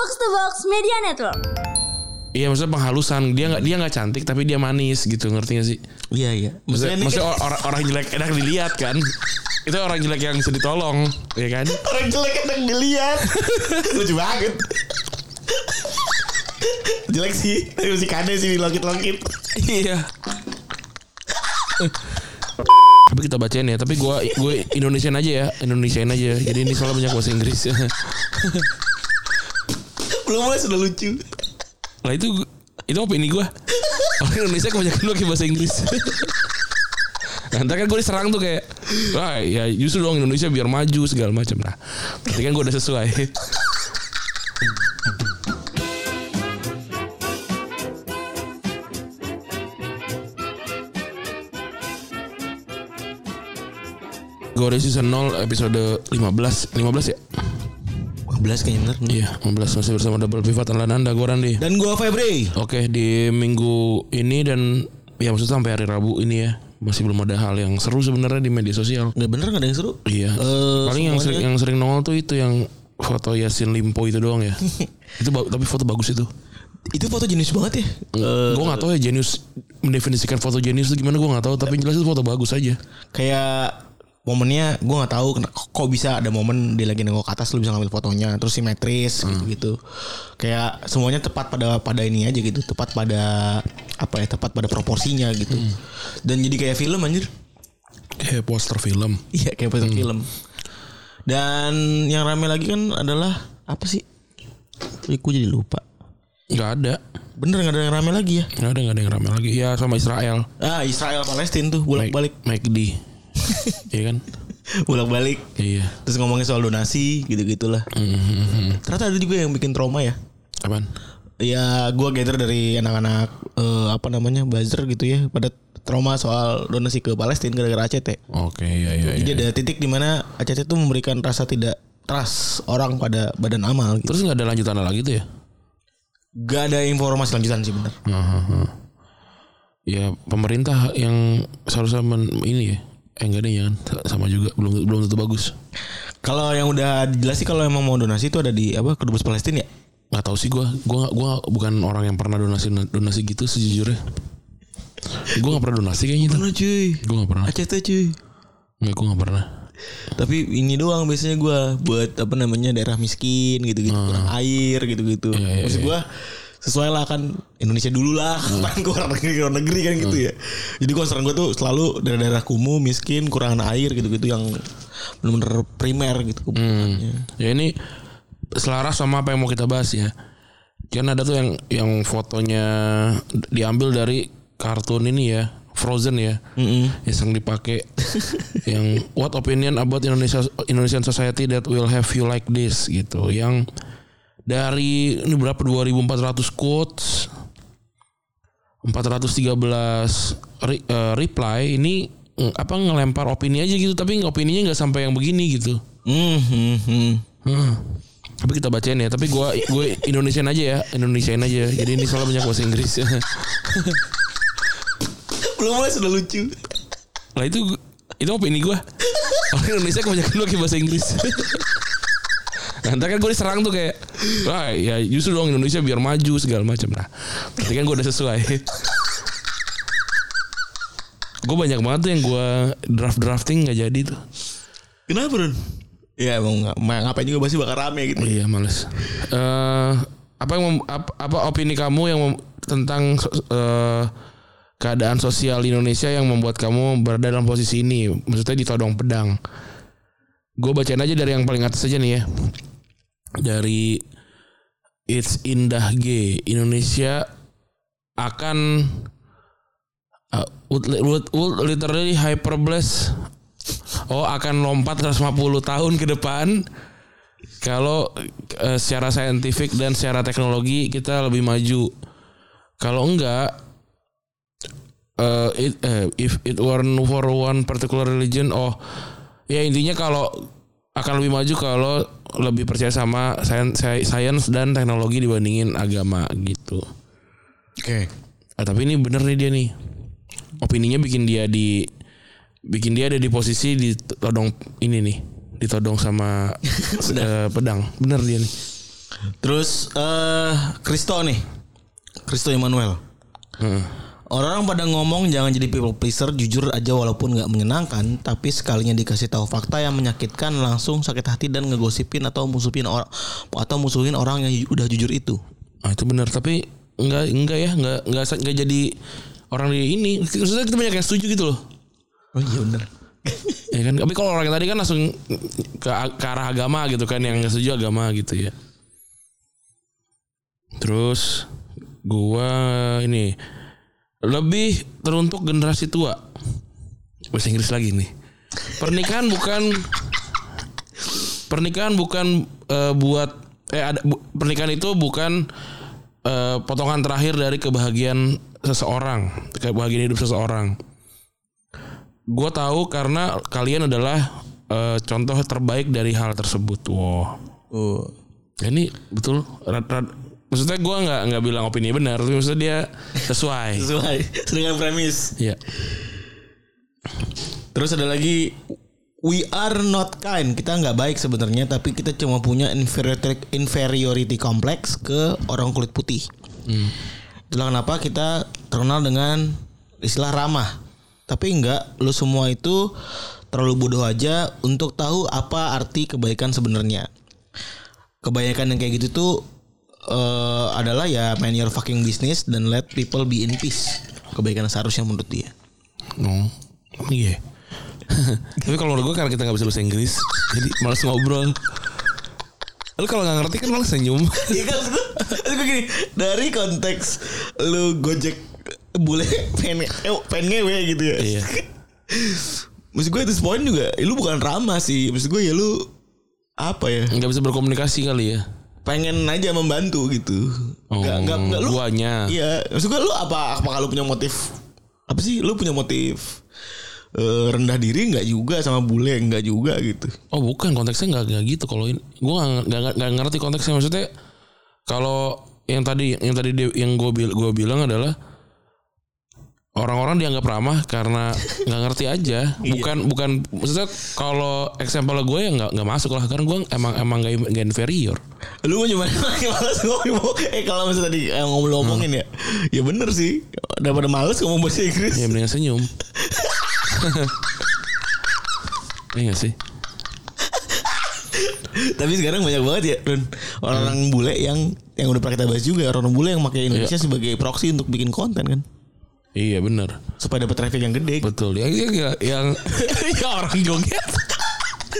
Box to Box Media Network. Iya maksudnya penghalusan dia nggak dia nggak cantik tapi dia manis gitu ngerti gak sih? Iya iya. Maksudnya, maksudnya kan- or- orang orang jelek enak dilihat kan? Itu orang jelek yang bisa ditolong, ya kan? orang jelek enak dilihat. Lucu banget. jelek sih, tapi masih kade sih dilokit-lokit. Iya. tapi kita bacain ya. Tapi gue gue Indonesian aja ya, Indonesian aja. Jadi ini soalnya banyak bahasa Inggris. Belum mulai sudah lucu. lah itu itu opini gue. Orang Indonesia kebanyakan pakai bahasa Inggris. Nah, ntar kan gue diserang tuh kayak Wah ya justru dong Indonesia biar maju segala macam Nah berarti kan gue udah sesuai Gore season 0 episode 15 15 ya? 15 kayaknya bener. Iya 15 masih bersama Double Pivot Ananda Gue Randi Dan gua Febri. Oke di minggu ini dan ya maksudnya sampai hari Rabu ini ya masih belum ada hal yang seru sebenarnya di media sosial. Nggak bener nggak ada yang seru. Iya. Eh, Paling yang sering yang sering nongol tuh itu yang foto Yasin Limpo itu doang ya. itu tapi foto bagus itu. Itu foto jenis banget ya. Eh, gue nggak tahu ya genius mendefinisikan foto genius itu gimana gue nggak tahu tapi yang jelas itu foto bagus aja. kayak momennya gue nggak tahu kok bisa ada momen dia lagi nengok ke atas lu bisa ngambil fotonya terus simetris gitu gitu kayak semuanya tepat pada pada ini aja gitu tepat pada apa ya tepat pada proporsinya gitu. Dan jadi kayak film anjir. Kayak poster film. iya kayak pada film. Dan yang rame lagi kan adalah apa sih? Gue jadi lupa. Nggak ada. bener nggak ada yang rame lagi ya? Nggak ada nggak ada yang ramai lagi. Ya sama Israel. ah Israel Palestina tuh bolak balik McD. Iya kan? bolak balik Iya. terus ngomongin soal donasi gitu gitulah Mhm. ternyata ada juga yang bikin trauma ya Apaan? ya gue gather dari anak-anak eh, apa namanya buzzer gitu ya pada trauma soal donasi ke Palestina gara-gara ACT. Oke iya iya. Jadi iya. ada titik di mana ACT itu memberikan rasa tidak trust orang pada badan amal gitu. Terus nggak ada lanjutan lagi tuh ya? Gak ada informasi lanjutan sih bener. Hahaha. Ya pemerintah yang seharusnya men, ini ya. Eh enggak deh jangan sama juga belum belum tentu bagus. Kalau yang udah jelas sih kalau emang mau donasi itu ada di apa kedubes Palestina ya? Nggak tahu sih gua. Gua gua bukan orang yang pernah donasi donasi gitu sejujurnya. Gua nggak pernah donasi kayaknya itu. Pernah cuy. Gua nggak pernah. ACT cuy. Nggak gua nggak pernah. Tapi ini doang biasanya gue buat apa namanya daerah miskin gitu-gitu kurang air gitu-gitu. Iya, iya, Maksud iya. Sesuai lah kan Indonesia dulu lah kan ke luar negeri luar negeri kan gitu Ah. ya. Jadi concern gue tuh selalu daerah-daerah kumuh miskin kurang air gitu-gitu yang benar-benar primer gitu kebutuhannya. Ya ini selaras sama apa yang mau kita bahas ya. Kan ada tuh yang yang fotonya diambil dari kartun ini ya, Frozen ya. Mm-mm. yang sering dipakai yang what opinion about Indonesia Indonesian society that will have you like this gitu yang dari ini berapa 2400 quotes 413 re- eh, reply ini mm, apa ngelempar opini aja gitu tapi opininya nggak sampai yang begini gitu Mhm. Hmm. Tapi kita bacain ya. Tapi gua gue Indonesian aja ya, Indonesian aja. Jadi ini soalnya banyak bahasa Inggris. Belum mulai sudah lucu. lah itu itu opini gua. Orang Indonesia kebanyakan pakai bahasa Inggris. Nah, ntar kan gue diserang tuh kayak Wah ya justru dong Indonesia biar maju segala macam Nah berarti kan gue udah sesuai Gue banyak banget tuh yang gue draft-drafting gak jadi tuh Kenapa Ron? Ya emang nggak- ma- ngapain juga pasti bakal rame gitu. Iya males. Eh apa yang mem- apa, apa opini kamu yang mem- tentang eh, keadaan sosial di Indonesia yang membuat kamu berada dalam posisi ini? Maksudnya ditodong pedang. Gue bacain aja dari yang paling atas aja nih ya. Dari It's Indah G. Indonesia akan uh, would, would, literally hyperblast. Oh akan lompat 150 tahun ke depan. Kalau eh, secara saintifik dan secara teknologi kita lebih maju. Kalau enggak eh, it, eh, if it were for one particular religion oh ya intinya kalau akan lebih maju kalau lebih percaya sama sains sains dan teknologi dibandingin agama gitu. Oke. Ah, tapi ini bener nih dia nih. Opininya bikin dia di bikin dia ada di posisi ditodong ini nih, ditodong sama eh, pedang. Bener dia nih. Terus eh Kristo nih. Kristo Emmanuel. Heeh. Orang pada ngomong jangan jadi people pleaser jujur aja walaupun nggak menyenangkan tapi sekalinya dikasih tahu fakta yang menyakitkan langsung sakit hati dan ngegosipin atau musuhin orang atau musuhin orang yang udah jujur itu. Ah itu benar tapi enggak enggak ya enggak enggak enggak jadi orang di ini maksudnya kita banyak yang setuju gitu loh Oh iya bener. ya kan tapi kalau orang yang tadi kan langsung ke, ke arah agama gitu kan yang nggak setuju agama gitu ya terus gua ini lebih teruntuk generasi tua. Bahasa Inggris lagi nih pernikahan bukan pernikahan bukan eh, buat eh ada bu- pernikahan itu bukan eh, potongan terakhir dari kebahagiaan seseorang kebahagiaan hidup seseorang. Gue tahu karena kalian adalah eh, contoh terbaik dari hal tersebut. Wow. Oh. ini betul rad- rad- maksudnya gue nggak nggak bilang opini benar tapi maksudnya dia sesuai Sesuai dengan premis. ya Terus ada lagi we are not kind. Kita nggak baik sebenarnya tapi kita cuma punya inferiority, inferiority complex ke orang kulit putih. Itulah kenapa kita terkenal dengan istilah ramah. Tapi enggak, lu semua itu terlalu bodoh aja untuk tahu apa arti kebaikan sebenarnya. Kebanyakan yang kayak gitu tuh eh, adalah ya man your fucking business dan let people be in peace. Kebaikan seharusnya menurut dia. no iya. Tapi kalau menurut gue karena kita nggak bisa bahasa Inggris jadi malas ngobrol. Lu kalau nggak ngerti kan malah senyum. Iya kan gue, gini Dari konteks Lu gojek Bule pengen, eh, pengen ngewe gitu ya. Iya. Maksud gue at this point juga Lu bukan ramah sih. Maksud gue ya lu Apa ya? Nggak bisa berkomunikasi kali ya Pengen aja membantu gitu. Oh, Nggak, nggak, nggak, lu guanya. Iya Maksud gue lu apa Apakah lu punya motif Apa sih Lu punya motif eh, Rendah diri nggak juga Sama bule nggak juga gitu? Oh bukan konteksnya nggak nggak gitu. Kalau ini gue nggak nggak nggak ngerti konteksnya. Maksudnya kalau yang tadi yang tadi dia- yang gue bil, gua bilang adalah orang-orang dianggap ramah karena nggak ngerti aja. Bukan bukan maksudnya kalau example gue ya nggak nggak masuk lah. Karena gue emang emang nggak nggak inferior. Lu mau cuma malas ngomong Eh kalau misalnya tadi yang ngomong ngomongin ya Ya bener sih. Daripada males ngomong bahasa Inggris. Ya mendingan senyum. Iya gak sih? Tapi sekarang banyak banget ya Ron Orang-orang bule yang Yang udah pernah kita bahas juga. Orang-orang bule yang pakai Indonesia sebagai proxy Untuk bikin konten kan Iya bener. Supaya dapat traffic yang gede. Betul. Yang yang, yang, yang ya orang joget.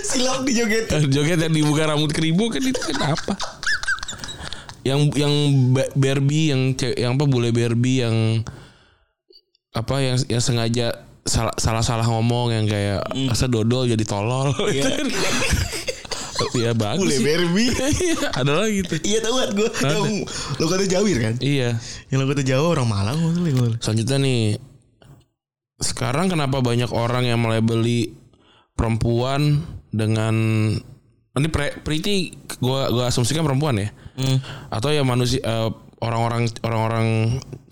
Silap di joget joget yang dibuka rambut keribu kan itu kan apa? Yang yang Barbie yang yang apa bule Barbie yang apa yang yang sengaja salah salah salah ngomong yang kayak asa dodol jadi tolol? Iya. Iya bagus Bule. Barbie Iya, ada lagi tuh. Iya tau gak gue Yang Lo kata Jawir kan? Iya. Yang lo kata Jawa orang Malang. Selanjutnya nih sekarang kenapa banyak orang yang melabeli perempuan dengan ini pre, pretty gua gua asumsikan perempuan ya. Atau ya manusia eh, orang-orang orang-orang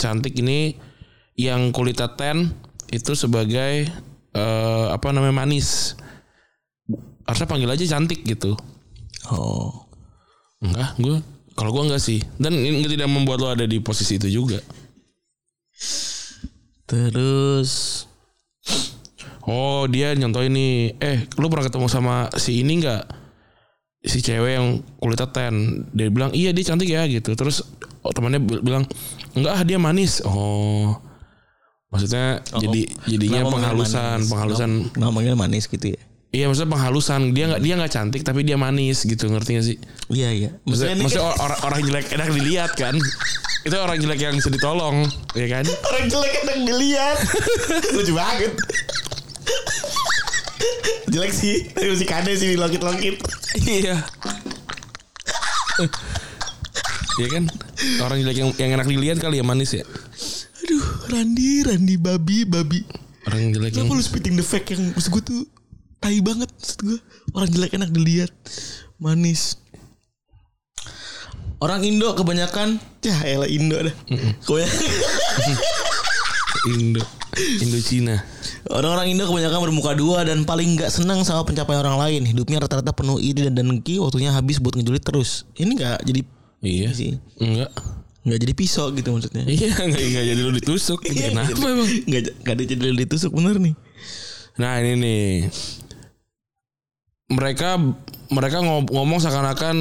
cantik ini yang kulitnya tan itu sebagai eh, apa namanya manis harusnya panggil aja cantik gitu. Oh. Enggak gue kalau gua enggak sih. Dan ini tidak membuat lo ada di posisi itu juga. Terus. Oh dia nyontoh ini Eh lu pernah ketemu sama si ini nggak Si cewek yang kulitnya tan. Dia bilang iya dia cantik ya gitu. Terus oh, temannya bil- bilang Enggak ah dia manis. Oh. Maksudnya jadi jadinya Kenapa manggil penghalusan manis? Penghalusan manggil manis gitu ya Iya maksudnya penghalusan. Dia nggak dia nggak cantik tapi dia manis gitu Ngerti gak sih? Iya iya. Maksudnya, maksudnya kan- or- orang, orang jelek enak dilihat kan? Itu orang jelek yang bisa ditolong Ya kan? Orang jelek enak dilihat. Lucu banget. Jelek sih Tapi masih kade sih dilokit-lokit. Iya. Iya kan? Orang jelek yang yang enak dilihat kali ya manis ya. Aduh Randi Randi babi babi. Orang jelek yang Kenapa lu spitting the fact yang Maksud gue tuh Tai banget Maksud gue Orang jelek enak dilihat Manis Orang Indo kebanyakan Ya elah Indo dah Kebanyakan Indo Indo Cina. Orang-orang Indo kebanyakan bermuka dua dan paling nggak senang sama pencapaian orang lain. Hidupnya rata-rata penuh iri dan dengki, waktunya habis buat ngejulit terus. Ini nggak jadi Iya. sih. Enggak. Nggak jadi pisau gitu maksudnya. Iya, enggak, enggak jadi lu ditusuk. Iya, Kenapa jadi- emang? Nggak nggak ada jadi ditusuk bener nih. Nah, ini nih. Mereka mereka ngom- ngomong seakan-akan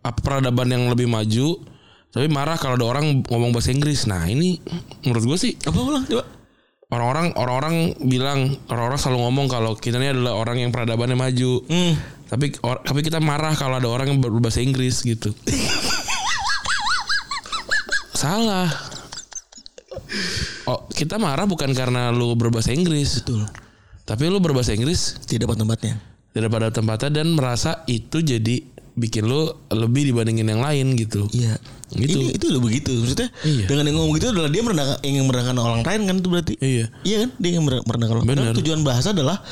apa peradaban yang lebih maju tapi marah kalau ada orang ngomong bahasa Inggris. Nah, ini menurut gue sih Apa ulang coba? orang-orang orang-orang bilang orang-orang selalu ngomong kalau kita ini adalah orang yang peradabannya maju. Hmm. Tapi or- tapi kita marah kalau ada orang yang berbahasa Inggris gitu. Salah. Oh, kita marah bukan karena lu berbahasa Inggris. Betul. Tapi lu berbahasa Inggris Tidak dapat tempatnya. tidak pada tempatnya dan merasa itu jadi bikin lu lebih dibandingin yang lain gitu. Iya. Gitu. Ini itu udah begitu. Maksudnya Iya. dengan yang ngomong gitu adalah dia merendahkan ingin merendahkan orang lain kan itu berarti. Iya. Iya kan? Dia ingin mere- merendahkan orang. Bener. Tujuan bahasa adalah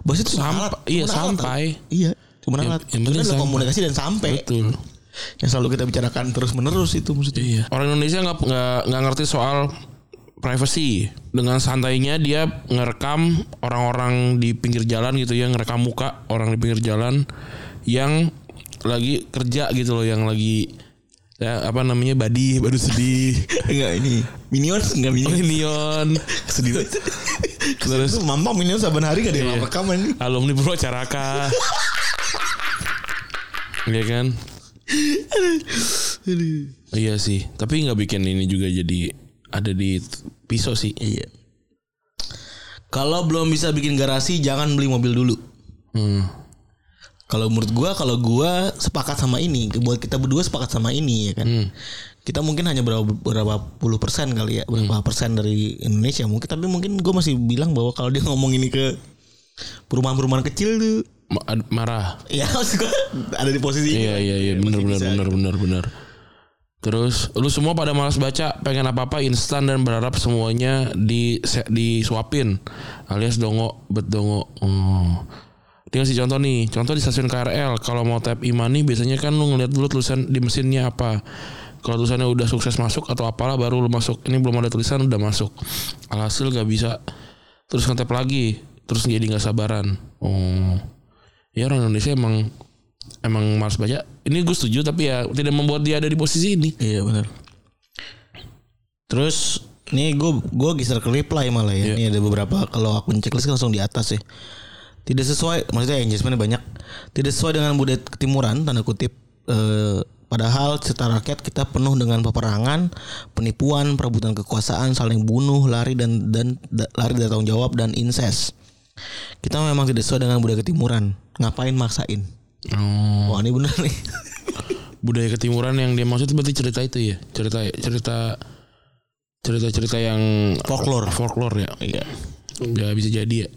bahasa itu Sampai- alat. iya, alat, sampai. tau. Iya. Cuma Yang- alat. yang Itu penting adalah komunikasi dan sampai. Betul. Yang selalu kita bicarakan terus menerus itu maksudnya. Iya. Orang Indonesia nggak nggak ngerti soal privacy. Dengan santainya dia ngerekam orang-orang di pinggir jalan gitu ya, ngerekam muka orang di pinggir jalan yang lagi kerja gitu loh, yang lagi ya apa namanya badi, baru sedih. Enggak ini Minions enggak Oh, Minions. Minion. Sedih banget. Terus Itu mampang Minions saban hari gak ada yang Iya. rekaman. alumni Purwacaraka. Iya kan? Iya sih, tapi nggak bikin ini juga jadi ada di pisau sih. Iya. Kalau belum bisa bikin garasi jangan beli mobil dulu. Hmm. Kalau menurut gua kalau gua sepakat sama ini, buat kita berdua sepakat sama ini ya kan. Hmm. Kita mungkin hanya berapa berapa puluh persen kali ya, berapa persen dari Indonesia mungkin tapi mungkin gua masih bilang bahwa kalau dia ngomong ini ke perumahan-perumahan kecil tuh marah. ya maksud gua ada di posisi ini. Iya iya iya benar benar benar benar benar. Terus lu semua pada malas baca, pengen apa-apa instan dan berharap semuanya di disuapin alias dongo bet dongo. Oh. Dia ngasih contoh nih, contoh di stasiun KRL kalau mau tap e-money biasanya kan lu ngeliat dulu tulisan di mesinnya apa. Kalau tulisannya udah sukses masuk atau apalah baru lu masuk. Ini belum ada tulisan udah masuk. Alhasil gak bisa. Terus ngetap lagi, terus jadi nggak sabaran. Oh. Ya orang Indonesia emang emang malas baca. Ini gue setuju tapi ya tidak membuat dia ada di posisi ini. Iya benar. Terus nih gue gue geser ke reply malah ya. Ini ada beberapa kalau akun checklist kan langsung di atas ya. Tidak sesuai maksudnya engagement banyak. Tidak sesuai dengan budaya ketimuran tanda kutip. Eh, padahal secara rakyat kita penuh dengan peperangan, penipuan, perebutan kekuasaan, saling bunuh, lari dan dan da- lari dari tanggung jawab dan incest. Kita memang tidak sesuai dengan budaya ketimuran. Ngapain maksain? Oh. Wah ini bener nih. Budaya ketimuran yang dia maksud berarti cerita itu ya. Cerita cerita cerita-cerita yang Folklore. folklore ya. Iya. Ya bisa jadi ya.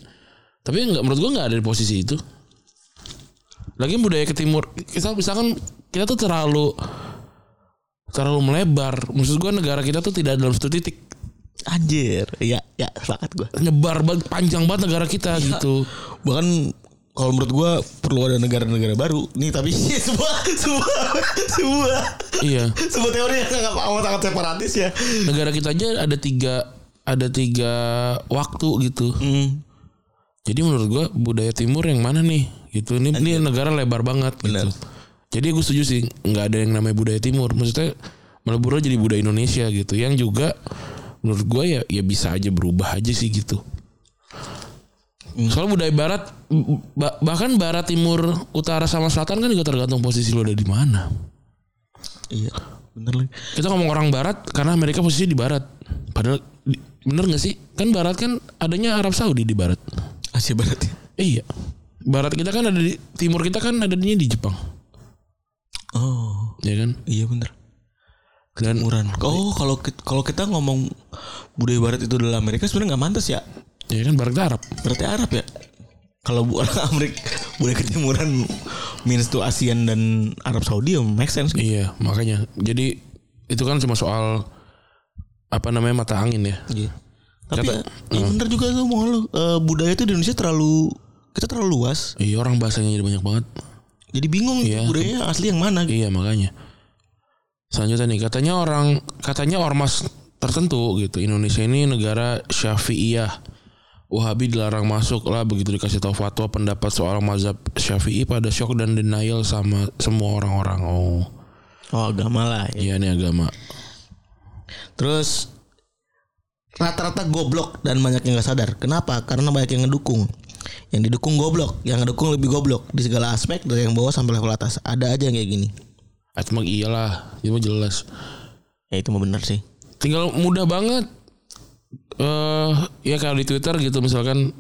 Tapi enggak menurut gua nggak ada di posisi itu. Lagi budaya ketimur kita misalkan kita tuh terlalu terlalu melebar. Maksud gua negara kita tuh tidak dalam satu titik. Anjir. Iya, ya sepakat gue. Nyebar banget panjang banget negara kita gitu. bahkan kalau menurut gua perlu ada negara-negara baru nih tapi sebuah sebuah sebuah Iya. sebuah teori yang sangat amat sangat separatis ya Negara kita aja ada tiga ada tiga waktu gitu. hmm. Jadi menurut gua budaya timur yang mana nih? Gitu. Ini ini negara lebar banget Benar. gitu. Jadi gue setuju sih nggak ada yang namanya budaya timur. Maksudnya melebur jadi budaya Indonesia gitu. Yang juga menurut gua ya ya bisa aja berubah aja sih gitu. Soal budaya barat ba- bahkan barat timur utara sama selatan kan juga tergantung posisi lo ada di mana. iya bener lagi Kita ngomong orang barat karena Amerika posisi di barat. Padahal di- bener gak sih? Kan barat kan adanya Arab Saudi di barat. Asia Barat ya Iya. Barat kita kan ada di timur kita kan adanya di Jepang, oh ya kan? iya bener Dan. Oh, kalau kalau kita ngomong budaya barat itu adalah Amerika sebenarnya nggak mantas ya. Ya kan barat Arab. Berarti Arab ya. Kalau bu orang Amerika budaya ketimuran means to ASEAN dan Arab Saudi ya make sense. Iya, makanya. Jadi itu kan cuma soal apa namanya mata angin ya. Iya. Tapi Kata- ya, ya bener juga tuh omongan lu. Eh, budaya itu di Indonesia terlalu kita terlalu luas. Iya orang bahasanya jadi banyak banget. Jadi bingung Iya. budayanya asli yang mana gitu. Iya makanya. Selanjutnya nih katanya orang katanya ormas tertentu gitu Indonesia ini negara syafi'iyah. Wahabi dilarang masuk lah begitu dikasih tahu fatwa pendapat soal mazhab syafi'i pada shock dan denial sama semua orang-orang. Oh. Oh agama lah. ya. Iya ini agama. Terus rata-rata goblok dan banyak yang nggak sadar. Kenapa? Karena banyak yang ngedukung. Yang didukung goblok, yang ngedukung lebih goblok di segala aspek dari yang bawah sampai level atas. Ada aja yang kayak gini. Itu mah iyalah, itu mah jelas. Ya itu mah bener sih. Tinggal mudah banget. Eh ya kalau di Twitter gitu misalkan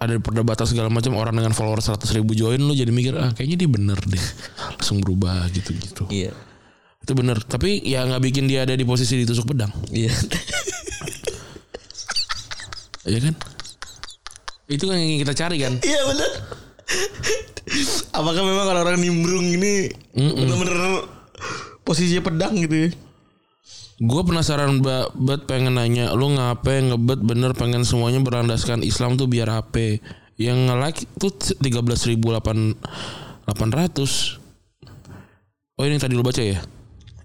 ada perdebatan segala macam orang dengan follower 100 ribu join lu jadi mikir ah kayaknya dia bener deh langsung berubah gitu gitu Iya. itu bener tapi ya nggak bikin dia ada di posisi ditusuk pedang Iya. ya kan itu kan yang ingin kita cari kan Iya bener. Apakah memang orang-orang nimbrung ini bener-bener posisinya pedang gitu ya? Gue penasaran ba- banget pengen nanya Lu ngapain ngebet bener pengen semuanya berlandaskan Islam tuh biar HP Yang nge-like tuh 13.800 Oh ini yang tadi lu baca ya?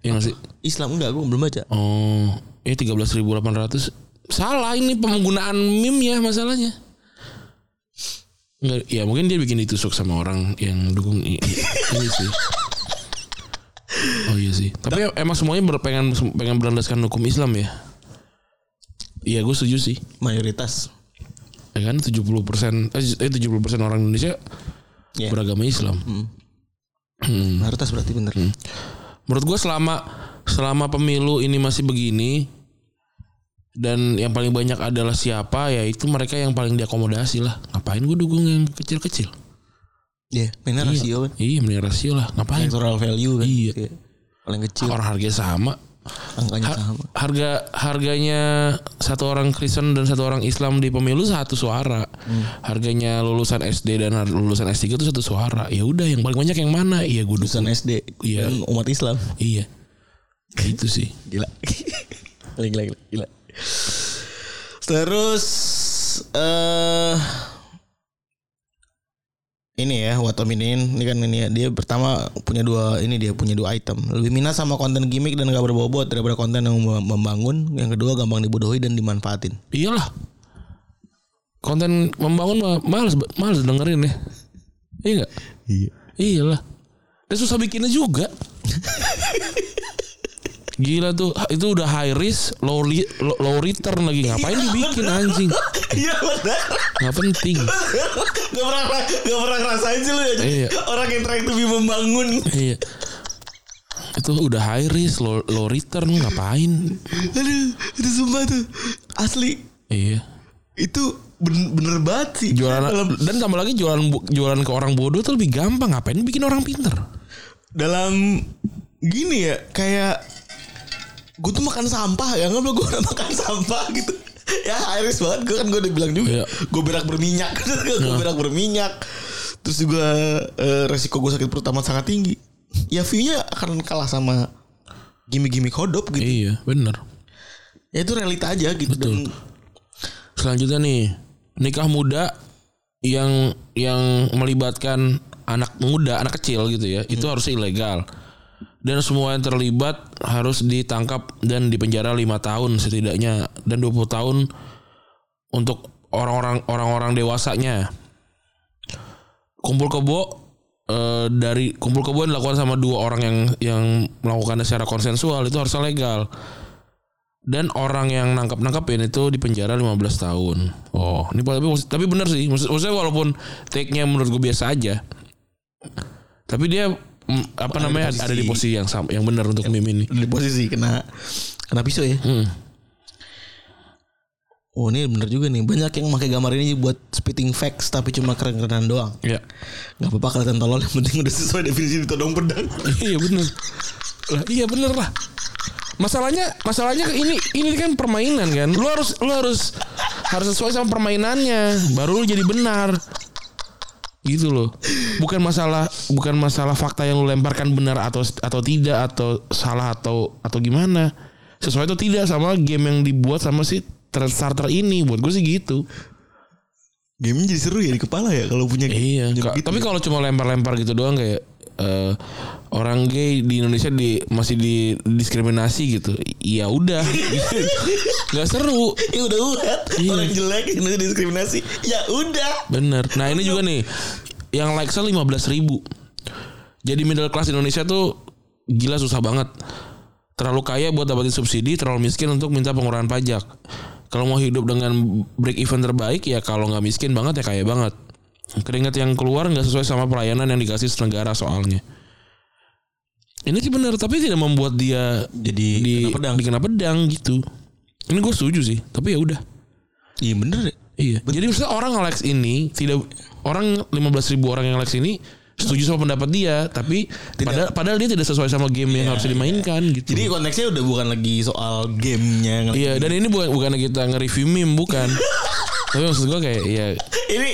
Iya gak sih? Islam enggak, gue belum baca. Oh ini 13.800 Salah ini penggunaan meme ya masalahnya Nggak, ya mungkin dia bikin ditusuk sama orang yang dukung ini sih. Oh iya sih. Tapi emang semuanya ber- pengen berlandaskan hukum Islam ya. Iya gue setuju sih. Mayoritas. Ya kan 70 persen, eh 70 persen orang Indonesia Ya. beragama Islam. Hmm. Mayoritas berarti bener. Menurut gue selama selama pemilu ini masih begini dan yang paling banyak adalah siapa ya itu mereka yang paling diakomodasi lah. Ngapain gue dukung yang kecil-kecil? Iya, mainnya rasio kan. Iya mending rasio lah. Ngapain? Electoral value kan. Iya. Paling kecil, Orang harganya sama. angkanya Har- sama. harga harganya satu orang Kristen dan satu orang Islam di pemilu satu suara. Harganya lulusan SD dan lulusan S3 itu satu suara. Ya udah yang paling banyak yang mana? Iya gue Lulusan. SD Iya. umat Islam. Iya. Itu sih. Gila. gila, gila, gila, gila. Terus eh ini ya what ini ini kan ini ya dia pertama punya dua ini dia punya dua item lebih minat sama konten gimmick dan gak berbobot daripada konten yang mem- membangun yang kedua gampang dibodohi dan dimanfaatin Iyalah. Konten membangun mah males males dengerin ya. Iya enggak? iya Iyalah. Dan susah bikinnya juga. Gila tuh. Itu udah high risk low, li- low, low return lagi. Ngapain dibikin anjing? Iya benar nggak penting. Gak pernah gak pernah ngerasain sih lu ya. Iya. orang yang trying to be membangun. Iya. Itu udah high risk low, low return ngapain? Aduh itu sumpah tuh. Asli. Iya. Itu bener, bener banget sih. Jualan dalam, dan tambah lagi jualan jualan ke orang bodoh tuh lebih gampang. Ngapain bikin orang pinter? Dalam gini ya kayak gue tuh makan sampah ya nggak gue udah makan sampah gitu. Ya iris banget gue kan gue udah bilang juga Iya. gue berak berminyak. Gue berak berminyak. Terus juga eh, resiko gue sakit perut amat sangat tinggi. Ya view-nya akan kalah sama gimmick-gimmick hodop gitu. Iya bener. Ya itu realita aja gitu. Dan selanjutnya nih nikah muda yang yang melibatkan anak muda anak kecil gitu ya itu harus ilegal dan semua yang terlibat harus ditangkap dan dipenjara lima tahun setidaknya dan 20 tahun untuk orang-orang orang-orang dewasanya kumpul kebo eh, dari kumpul kebo yang dilakukan sama dua orang yang yang melakukannya secara konsensual itu harusnya legal dan orang yang nangkap nangkapin itu di penjara 15 tahun. Oh, ini tapi tapi benar sih. Maksud, maksudnya walaupun take-nya menurut gue biasa aja. Tapi dia apa Ada namanya posisi- ada di posisi yang sama, yang benar untuk meme ini. di posisi kena kena pisau ya Hmm. oh ini bener juga nih banyak yang pakai gambar ini buat spitting facts tapi cuma keren-kerenan doang Ya. nggak apa-apa kelihatan tolol yang penting udah sesuai definisi ditodong pedang iya benar. Lah iya benar lah. Masalahnya masalahnya ini ini kan permainan kan. Lu harus lu harus harus sesuai sama permainannya baru lu jadi benar. Gitu loh. Bukan masalah bukan masalah fakta yang lu lemparkan benar atau atau tidak atau salah atau atau gimana. Sesuai atau tidak sama game yang dibuat sama si starter ini buat gue sih gitu. game jadi seru ya di kepala ya kalau punya Iya, begitu tapi ya. kalau cuma lempar-lempar gitu doang kayak eh, orang gay di Indonesia di masih didiskriminasi gitu. Ya udah. nggak seru. ya udah udah Iya. orang jelek yang diskriminasi ya udah Bener. Nah, ini juga nih yang likes 15 ribu. Jadi middle class Indonesia tuh gila susah banget. Terlalu kaya buat dapetin subsidi, terlalu miskin untuk minta pengurangan pajak. Kalau mau hidup dengan break even terbaik ya kalau nggak miskin banget ya kaya banget. Keringat yang keluar nggak sesuai sama pelayanan yang dikasih negara soalnya. Ini sih benar, tapi tidak membuat dia Jadi di kena pedang. dikena pedang gitu. Ini gue setuju sih, tapi ya udah. Iya bener ya. Iya. Jadi maksudnya orang nge-likes ini tidak orang 15 ribu orang yang likes ini setuju sama pendapat dia, tapi padahal, padahal dia tidak sesuai sama game yang harus dimainkan gitu. Jadi konteksnya udah bukan lagi soal gamenya. iya dan ini bukan bukan kita nge-review meme bukan. tapi maksud gue kayak iya Ini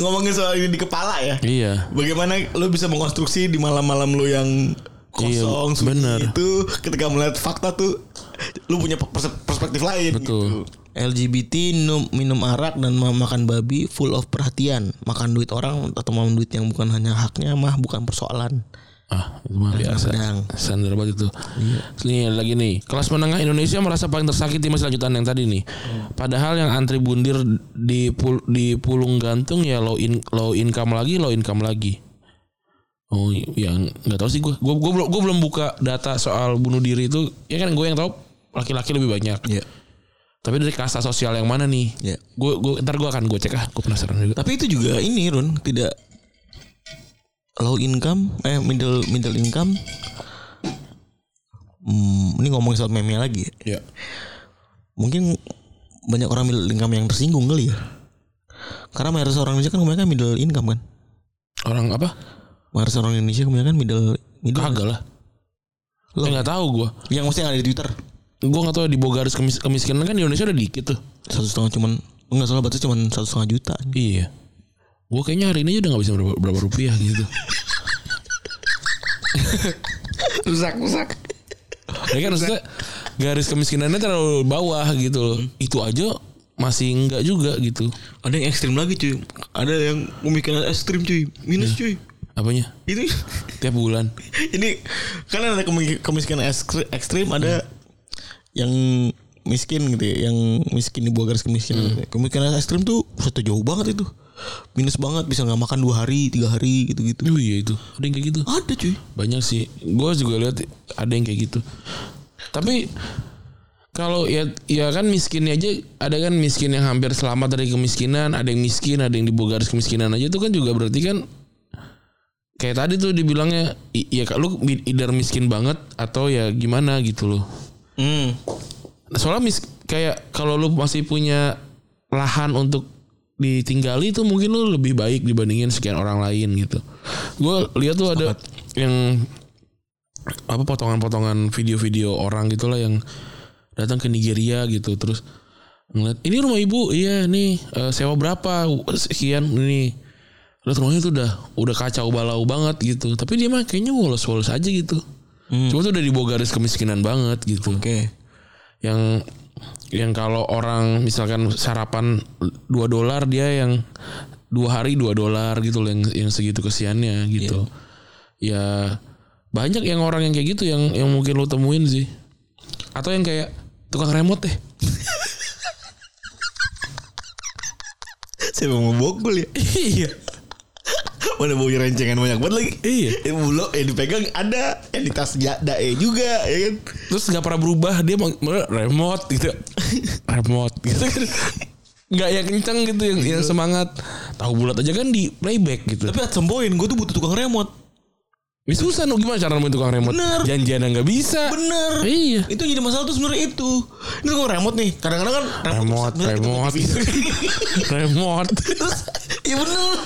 ngomongin soal ini di kepala ya. iya. Bagaimana lo bisa mengkonstruksi di malam-malam lo yang kosong Iya, bener. itu ketika melihat fakta tuh lu punya pers- perspektif lain Betul. gitu. LGBT minum, minum arak dan ma- makan babi full of perhatian makan duit orang atau makan duit yang bukan hanya haknya mah bukan persoalan Ah, itu mah biasa. pedang. Standar banget itu. Ini lagi nih. Kelas menengah Indonesia merasa paling tersakiti masih lanjutan yang tadi nih. Padahal yang antri bundir di pul, di pulung gantung ya low in, low income lagi, low income lagi. Oh, yang nggak tahu sih gue. Gue gue belum gue belum buka data soal bunuh diri itu. Ya kan gue yang tahu laki-laki lebih banyak. Iya. Tapi dari kasta sosial yang mana nih? Iya. Gue gue ntar gue akan gue cek ah. Gue penasaran juga. Tapi itu juga ini Ron tidak low income eh middle middle income. Hmm, ini ngomongin soal meme lagi. ya. Ya. Mungkin banyak orang middle income yang tersinggung kali ya. Karena mayoritas orang Indonesia kan kebanyakan middle income kan. Orang apa? Mayoritas orang Indonesia kebanyakan middle middle. Kagak lah. Loh. Eh, nggak tahu gue. Yang mesti ada di Twitter. Gue nggak tahu di bawah garis kemis kemiskinan kan di Indonesia udah dikit tuh. Satu setengah cuman enggak salah batas cuman satu setengah juta. Iya. Gue kayaknya hari ini aja udah gak bisa berapa, berapa rupiah gitu. rusak rusak. Ya kan maksudnya garis kemiskinannya terlalu bawah gitu loh. Itu aja masih enggak juga gitu. Ada yang ekstrim lagi cuy. Ada yang pemikiran ekstrim cuy. Minus cuy. Apanya? Itu Tiap bulan. ini kan ada kemi- kemiskinan ekstri- ekstrim ada yang miskin gitu ya yang miskin di bawah garis kemiskinan ya. kemiskinan ekstrim tuh sudah jauh banget itu minus banget bisa nggak makan dua hari tiga hari gitu gitu Oh iya itu. Ada yang kayak gitu. ada cuy Banyak sih. Gue juga lihat ada yang kayak gitu. Tapi kalau ya ya kan miskinnya aja ada kan miskin yang hampir selamat dari kemiskinan, ada yang miskin, ada yang di bawah garis kemiskinan aja itu kan juga berarti kan kayak tadi tuh dibilangnya ya lu either miskin banget atau ya gimana gitu loh. hmm. Soalnya mis kayak kalau lu masih punya lahan untuk ditinggali itu mungkin lu lebih baik dibandingin sekian orang lain gitu. Gue lihat tuh ada yang apa potongan-potongan video-video orang gitulah yang datang ke Nigeria gitu terus ngeliat ini rumah ibu iya nih eh, sewa berapa sekian ini Lihat rumahnya tuh udah udah kacau balau banget gitu tapi dia mah kayaknya wolos-wolos aja gitu cuma tuh udah di bawah garis kemiskinan banget gitu oke yang yang kalau orang misalkan sarapan 2 dolar dia yang dua hari 2 dolar gitu loh yang yang segitu kesiannya gitu. Ya banyak yang orang yang kayak gitu yang yang mungkin lo temuin sih. Atau yang kayak tukang remote deh. siapa mau bokul ya iya. Mana bau rencengan banyak banget lagi Iya. yang bulog yang dipegang ada yang di tas ja- dae juga ya kan Terus nggak pernah berubah dia mau remote gitu. remote gitu kan. Nggak yang kenceng gitu yang, yang semangat. Tahu bulat aja kan di playback gitu. tapi at some point gue tuh butuh tukang remote Ini susah no gimana cara nemuin tukang remote? Bener. Janjian nggak bisa. bener Iya. itu jadi masalah tuh sebenarnya itu ini tukang remote nih kadang-kadang kan Remote, remote, TV. remote. Terus ya bener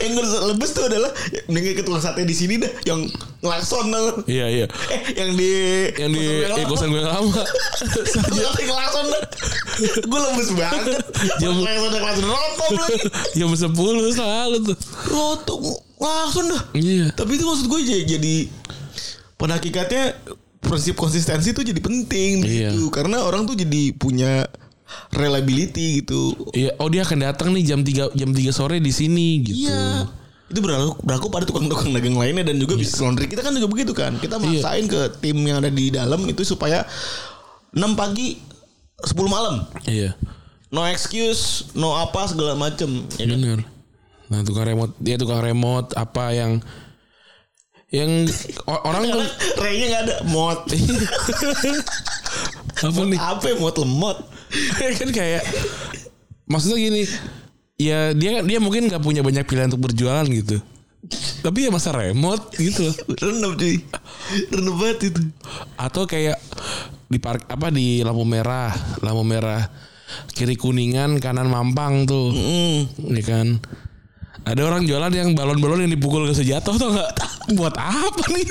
Yang gue lebes tuh adalah Mendingan ke tukang sate di sini dah Yang ngelakson tau. Iya iya. Eh yang di Yang di eh, kosan gue lama. Sate ngelakson dah Gue lemes banget Jam- sate ngelakson Rotom lagi Jam 10 selalu tuh. Rotom Ngelakson dah Iya. Tapi itu maksud gue jadi, jadi Pada hakikatnya Prinsip konsistensi tuh jadi penting Iya. gitu Karena orang tuh jadi punya Reliability gitu Iya, oh dia akan datang nih jam 3 jam 3 sore di sini gitu. Iya. Itu berlaku, berlaku pada tukang-tukang dagang lainnya dan juga bisnis laundry kita kan juga begitu kan. Kita Iya. maksain ke tim yang ada di dalam itu supaya 6 pagi 10 malam. Iya. No excuse, no apa segala macem. Ya kan? Nah tukang remote dia tukang remote apa yang yang orang tuh Raynya nggak ada mod. apa nih? Apa ya, mod lemot? kan kayak maksudnya gini ya dia dia mungkin nggak punya banyak pilihan untuk berjualan gitu tapi ya masa remote gitu loh Renep cuy. Renep banget itu. atau kayak di park apa di lampu merah lampu merah kiri kuningan kanan mampang tuh Mm. ya kan ada orang jualan yang balon-balon yang dipukul ke sejatuh tau nggak buat apa nih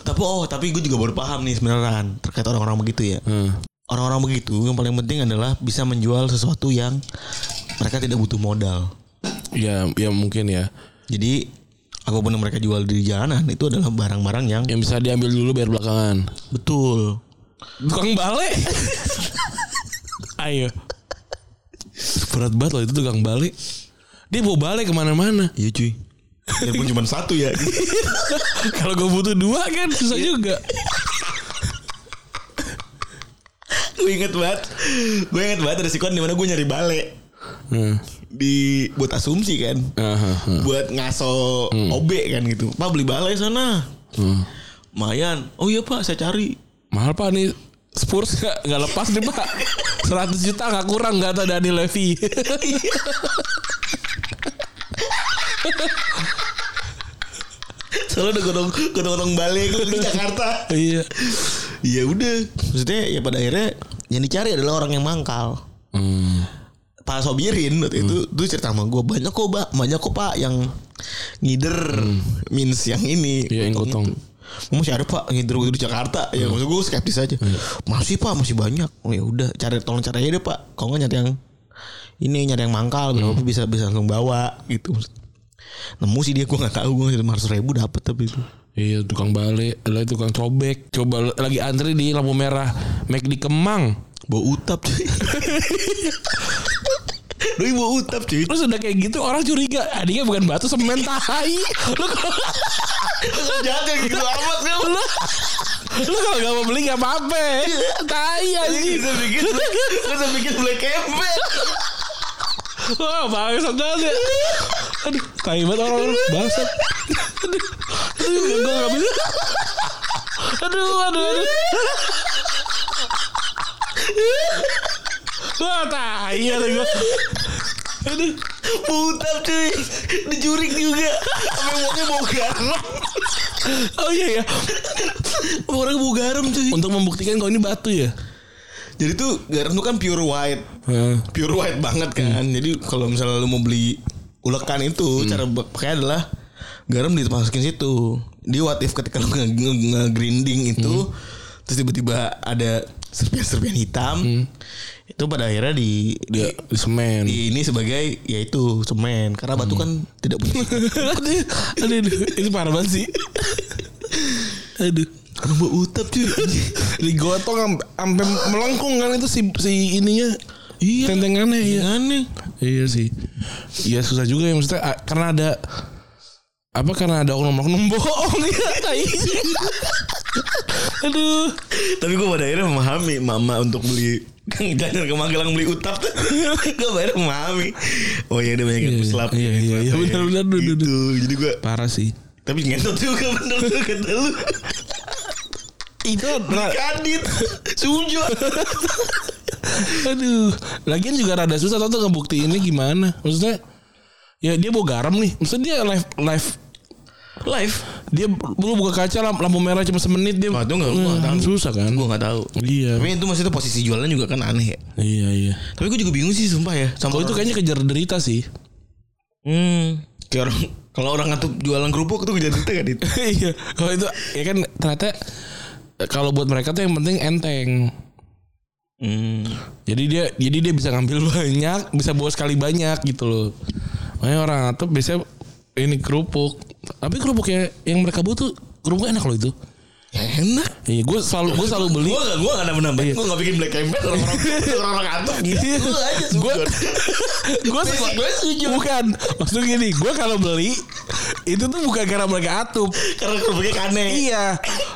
Tapi oh, tapi gue juga baru paham nih sebenarnya terkait orang-orang begitu ya. Hmm. Orang-orang begitu yang paling penting adalah bisa menjual sesuatu yang mereka tidak butuh modal. ya ya mungkin ya Jadi apa pun yang mereka jual di jalanan itu adalah barang-barang yang yang bisa diambil dulu biar belakangan betul. tukang balik ayo berat banget loh itu tukang balik dia bawa balik ke mana-mana Iya cuy. Walaupun cuma satu ya. kalau gue butuh dua kan susah juga gue inget banget. Gue inget banget ada sikon di mana gue nyari balik hmm. di buat asumsi kan. Aha, aha. Buat ngaso OB kan gitu. Pak beli balai sana. Hmm. Mayan. Oh iya pak saya cari. mahal pak nih Spurs gak, gak lepas nih pak 100 juta gak kurang gak ada Dani Levy Soalnya udah gotong gotong gotong balik gue di Jakarta. iya. Ya udah. Maksudnya ya pada akhirnya yang dicari adalah orang yang mangkal. hmm. Pak Sobirin waktu itu tuh cerita sama gue banyak kok pak. Banyak kok pak yang ngider means yang ini. Iya, yang gotong. itu. masih ada pak ngider waktu di Jakarta. Ya maksud gue skeptis aja. Masih pak masih banyak. Oh ya udah cari tolong cari aja deh pak. Kalau nggak nyari yang ini nyari yang mangkal berapa bisa bisa langsung bawa gitu nemu sih dia gue nggak tahu gue lima ratus ribu dapat tapi itu. Iya tukang balik Lah tukang cobek. Coba lagi antri di lampu merah Make di Kemang. Bau utap Doi bau utap cuy. Terus udah kayak gitu orang curiga. Adinya bukan batu semen tai. Lu Jangan gitu amat kamu lu, lu kalau gak mau beli gak apa-apa. Tai anjing. Kita bikin Kita bikin black campaign Wah bangsat banget Aduh tai banget orang-orang. Bangsat. Aduh Aduh gue gak bisa Aduh aduh aduh. Wah tai ya gue Aduh. Utap cuy. Dijurik juga. Sampai mukanya bau garam. Oh iya ya Orang bau garam cuy. Untuk membuktikan kalau ini batu ya? Jadi tuh garam tuh kan pure white. Heeh. Pure white banget kan. Jadi kalau misalnya lu mau beli ulekan itu Cara pakai adalah Garam dimasukin situ. Di what if ketika lu nge- nge- nge-grinding itu Terus tiba-tiba ada serpian-serpian hitam Itu pada akhirnya di, di, di semen. di ini sebagai yaitu semen. Karena batu kan tidak punya. Aduh, aduh, aduh, itu parah banget sih. Aduh, bau utap cuy. Digotong am- sampai melengkung kan itu si si ininya. Iya. Tentengannya iya. aneh Iya sih. Iya susah juga ya maksudnya ah, karena ada apa karena ada oknum-oknum bohong ya. Aduh. tapi gue pada akhirnya memahami mama untuk beli Kang jalan ke Magelang beli utap tuh gue pada akhirnya memahami oh iya ada banyak yang Iya, peslap iya, iya, iya, benar, benar, benar, gitu jadi gue Parah sih. tapi ngentot juga bener tuh kata lu Itu kadit sujo Aduh, lagian juga rada susah tau tuh ngebukti ini gimana. Maksudnya ya dia bawa garam nih. Maksudnya dia live live live dia lu buka kaca lamp- lampu merah cuma semenit dia. Wah, itu nggak- gua Hmm, tahu. Susah kan? gue nggak tahu Iya. tapi itu maksudnya posisi jualannya juga kan aneh ya Iya iya. tapi gue juga bingung sih sumpah ya sama Kalau itu kayaknya kejar derita sih. hmm kayak orang kalau orang ngatup jualan kerupuk tuh kejar kan itu Iya. Kalau itu ya kan ternyata kalau buat mereka tuh yang penting enteng. Hmm Jadi dia jadi dia bisa ngambil banyak, bisa bawa sekali banyak gitu loh. Makanya orang atau biasanya ini kerupuk. Tapi kerupuknya yang mereka butuh kerupuk enak loh itu. ya enak Iya, gue selalu gue selalu beli. Gue gak, gue gak nambah-nambah Gue gak bikin black campaign Orang-orang orang-orang kantor gitu Iya. Gue aja Gue gue gue setuju. Bukan, maksudnya gini, gue kalau beli itu tuh bukan karena mereka atup. Karena kerupuknya kane Iya,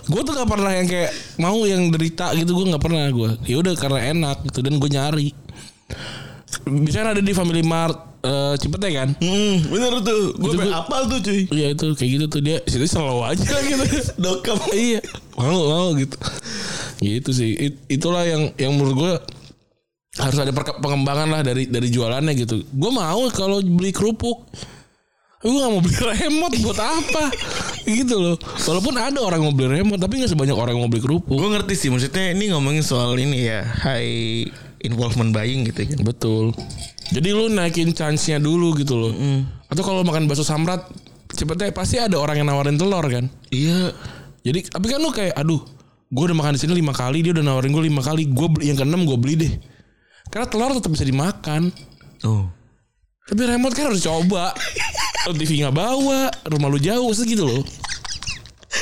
gue tuh gak pernah yang kayak mau yang derita gitu gue nggak pernah gue. Ya udah karena enak gitu dan gue nyari. Biasanya ada di Family Mart eh Cipete kan? Hmm, bener tuh. Gue Itu sampai gua- apal tuh cuy. Iya itu kayak gitu tuh dia situ selalu aja gitu. Dokam. iya mau mau gitu gitu sih It- itulah yang yang menurut gue harus ada pengembangan lah dari dari jualannya gitu gue mau kalau beli kerupuk gue gak mau beli remote buat apa gitu loh walaupun ada orang mau beli remote tapi gak sebanyak orang yang mau beli kerupuk Gue ngerti sih maksudnya ini ngomongin soal ini ya high involvement buying gitu kan. betul jadi lu naikin chance-nya dulu gitu loh atau kalau makan bakso samrat cepetnya pasti ada orang yang nawarin telur kan Iya. Jadi tapi kan lu kayak aduh, gue udah makan di sini lima kali, dia udah nawarin gue lima kali, gue beli yang keenam gue beli deh. Karena telur tetap bisa dimakan. Oh. Tapi remote kan harus coba. TV nggak bawa, rumah lu jauh segitu loh.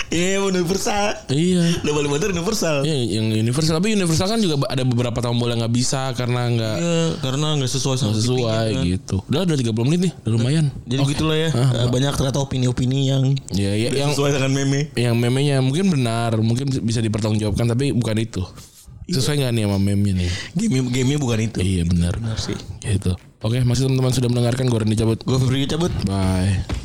Iya universal. Iya. Double motor universal. Iya, yang universal tapi universal kan juga ada beberapa tombol yang nggak bisa karena nggak Iya, karena nggak sesuai sama sesuai gitu. Udah udah 30 menit nih, udah lumayan. Jadi gitulah ya. Eh, Banyak ternyata opini-opini yang Ya, ya yang sesuai dengan meme. yang memenya mungkin benar, mungkin bisa dipertanggungjawabkan tapi bukan itu. Sesuai nggak nih sama meme nih? Game game bukan itu. Iya benar. Benar sih. Gitu. Oke, masih teman-teman sudah mendengarkan gue Randy cabut. Gue Febri cabut. Bye.